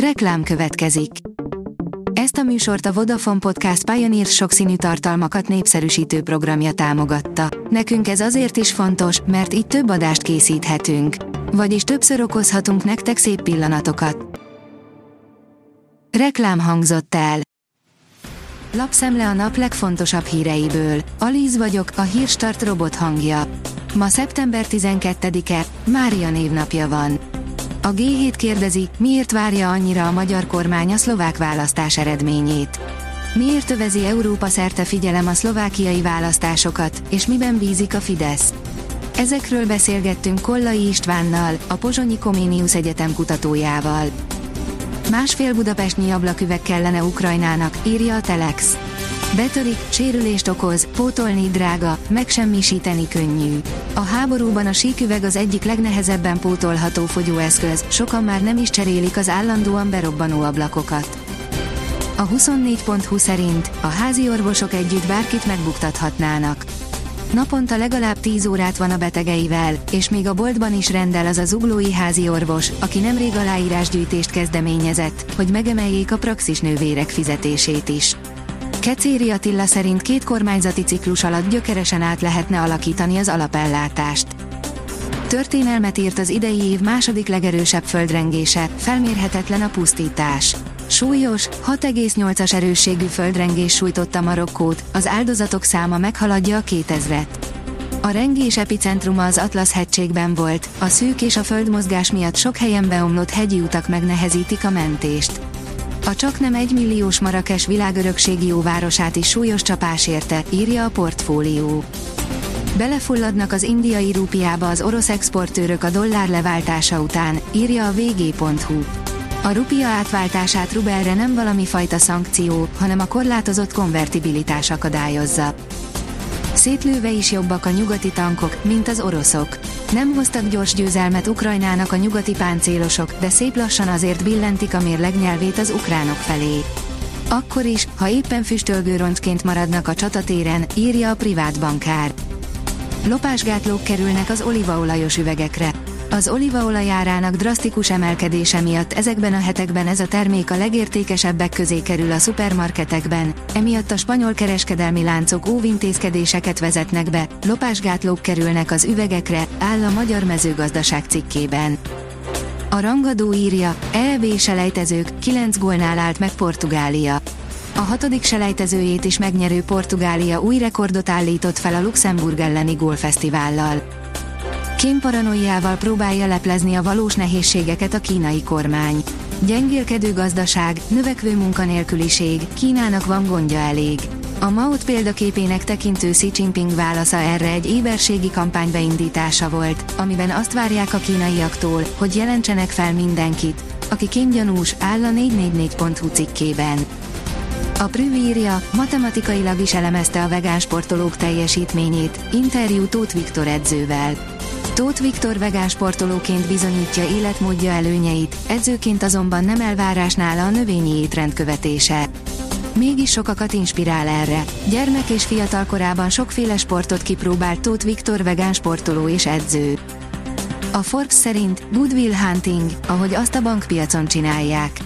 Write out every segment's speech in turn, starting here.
Reklám következik. Ezt a műsort a Vodafone Podcast Pioneer sokszínű tartalmakat népszerűsítő programja támogatta. Nekünk ez azért is fontos, mert így több adást készíthetünk. Vagyis többször okozhatunk nektek szép pillanatokat. Reklám hangzott el. Lapszemle a nap legfontosabb híreiből. Alíz vagyok, a hírstart robot hangja. Ma szeptember 12-e, Mária névnapja van. A G7 kérdezi, miért várja annyira a magyar kormány a szlovák választás eredményét. Miért övezi Európa szerte figyelem a szlovákiai választásokat, és miben bízik a Fidesz? Ezekről beszélgettünk Kollai Istvánnal, a Pozsonyi Koménius Egyetem kutatójával. Másfél budapestnyi ablaküveg kellene Ukrajnának, írja a Telex. Betörik, sérülést okoz, pótolni drága, megsemmisíteni könnyű. A háborúban a síküveg az egyik legnehezebben pótolható fogyóeszköz, sokan már nem is cserélik az állandóan berobbanó ablakokat. A 24.20 szerint a házi orvosok együtt bárkit megbuktathatnának. Naponta legalább 10 órát van a betegeivel, és még a boltban is rendel az a zuglói házi orvos, aki nemrég aláírásgyűjtést kezdeményezett, hogy megemeljék a praxis nővérek fizetését is. Kecéri Attila szerint két kormányzati ciklus alatt gyökeresen át lehetne alakítani az alapellátást. Történelmet írt az idei év második legerősebb földrengése, felmérhetetlen a pusztítás. Súlyos, 6,8-as erősségű földrengés sújtotta Marokkót, az áldozatok száma meghaladja a 2000-et. A rengés epicentruma az Atlasz hegységben volt, a szűk és a földmozgás miatt sok helyen beomlott hegyi utak megnehezítik a mentést. A csak nem egymilliós Marakes világörökségi jóvárosát is súlyos csapás érte, írja a portfólió. Belefulladnak az indiai rúpiába az orosz exportőrök a dollár leváltása után, írja a vg.hu. A rupia átváltását rubelre nem valami fajta szankció, hanem a korlátozott konvertibilitás akadályozza. Szétlőve is jobbak a nyugati tankok, mint az oroszok. Nem hoztak gyors győzelmet Ukrajnának a nyugati páncélosok, de szép lassan azért billentik a mérleg nyelvét az ukránok felé. Akkor is, ha éppen füstölgő roncsként maradnak a csatatéren, írja a privát bankár. Lopásgátlók kerülnek az olívaolajos üvegekre. Az olívaolaj árának drasztikus emelkedése miatt ezekben a hetekben ez a termék a legértékesebbek közé kerül a szupermarketekben, emiatt a spanyol kereskedelmi láncok óvintézkedéseket vezetnek be, lopásgátlók kerülnek az üvegekre, áll a Magyar Mezőgazdaság cikkében. A rangadó írja, EB selejtezők, 9 gólnál állt meg Portugália. A hatodik selejtezőjét is megnyerő Portugália új rekordot állított fel a Luxemburg elleni gólfesztivállal. Kim paranoiával próbálja leplezni a valós nehézségeket a kínai kormány. Gyengélkedő gazdaság, növekvő munkanélküliség, Kínának van gondja elég. A Maut példaképének tekintő Xi Jinping válasza erre egy éberségi kampány beindítása volt, amiben azt várják a kínaiaktól, hogy jelentsenek fel mindenkit, aki kémgyanús, áll a 444.hu cikkében. A Prüv írja, matematikailag is elemezte a vegán sportolók teljesítményét, interjú Tóth Viktor edzővel. Tóth Viktor vegán sportolóként bizonyítja életmódja előnyeit, edzőként azonban nem elvárás nála a növényi étrend követése. Mégis sokakat inspirál erre. Gyermek és fiatal korában sokféle sportot kipróbált Tóth Viktor vegán sportoló és edző. A Forbes szerint Goodwill Hunting, ahogy azt a bankpiacon csinálják.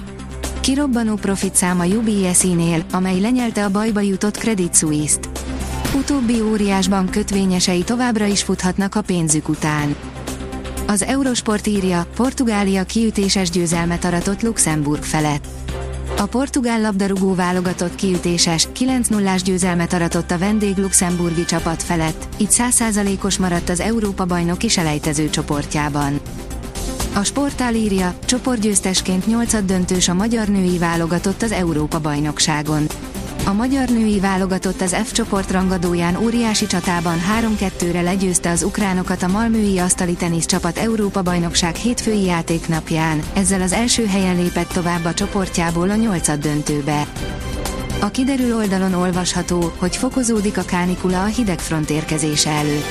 Kirobbanó profit száma UBS-nél, amely lenyelte a bajba jutott Credit Suisse-t. Utóbbi óriásban kötvényesei továbbra is futhatnak a pénzük után. Az Eurosport írja, Portugália kiütéses győzelmet aratott Luxemburg felett. A portugál labdarúgó válogatott kiütéses, 9-0-ás győzelmet aratott a vendég luxemburgi csapat felett, így 100%-os maradt az Európa bajnoki selejtező csoportjában. A sportál írja, csoportgyőztesként 8 döntős a magyar női válogatott az Európa bajnokságon. A magyar női válogatott az F csoport rangadóján óriási csatában 3-2-re legyőzte az ukránokat a Malmői asztali tenisz csapat Európa bajnokság hétfői játéknapján, ezzel az első helyen lépett tovább a csoportjából a nyolcad döntőbe. A kiderül oldalon olvasható, hogy fokozódik a kánikula a hidegfront érkezése előtt.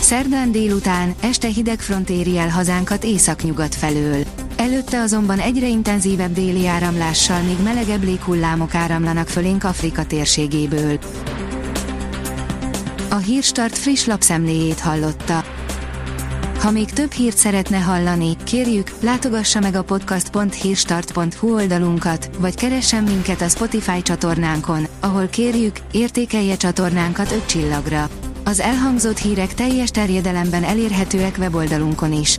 Szerdán délután, este hidegfront éri el hazánkat északnyugat felől. Előtte azonban egyre intenzívebb déli áramlással még melegebb léghullámok áramlanak fölénk Afrika térségéből. A Hírstart friss lapszemléjét hallotta. Ha még több hírt szeretne hallani, kérjük, látogassa meg a podcast.hírstart.hu oldalunkat, vagy keressen minket a Spotify csatornánkon, ahol kérjük, értékelje csatornánkat 5 csillagra. Az elhangzott hírek teljes terjedelemben elérhetőek weboldalunkon is.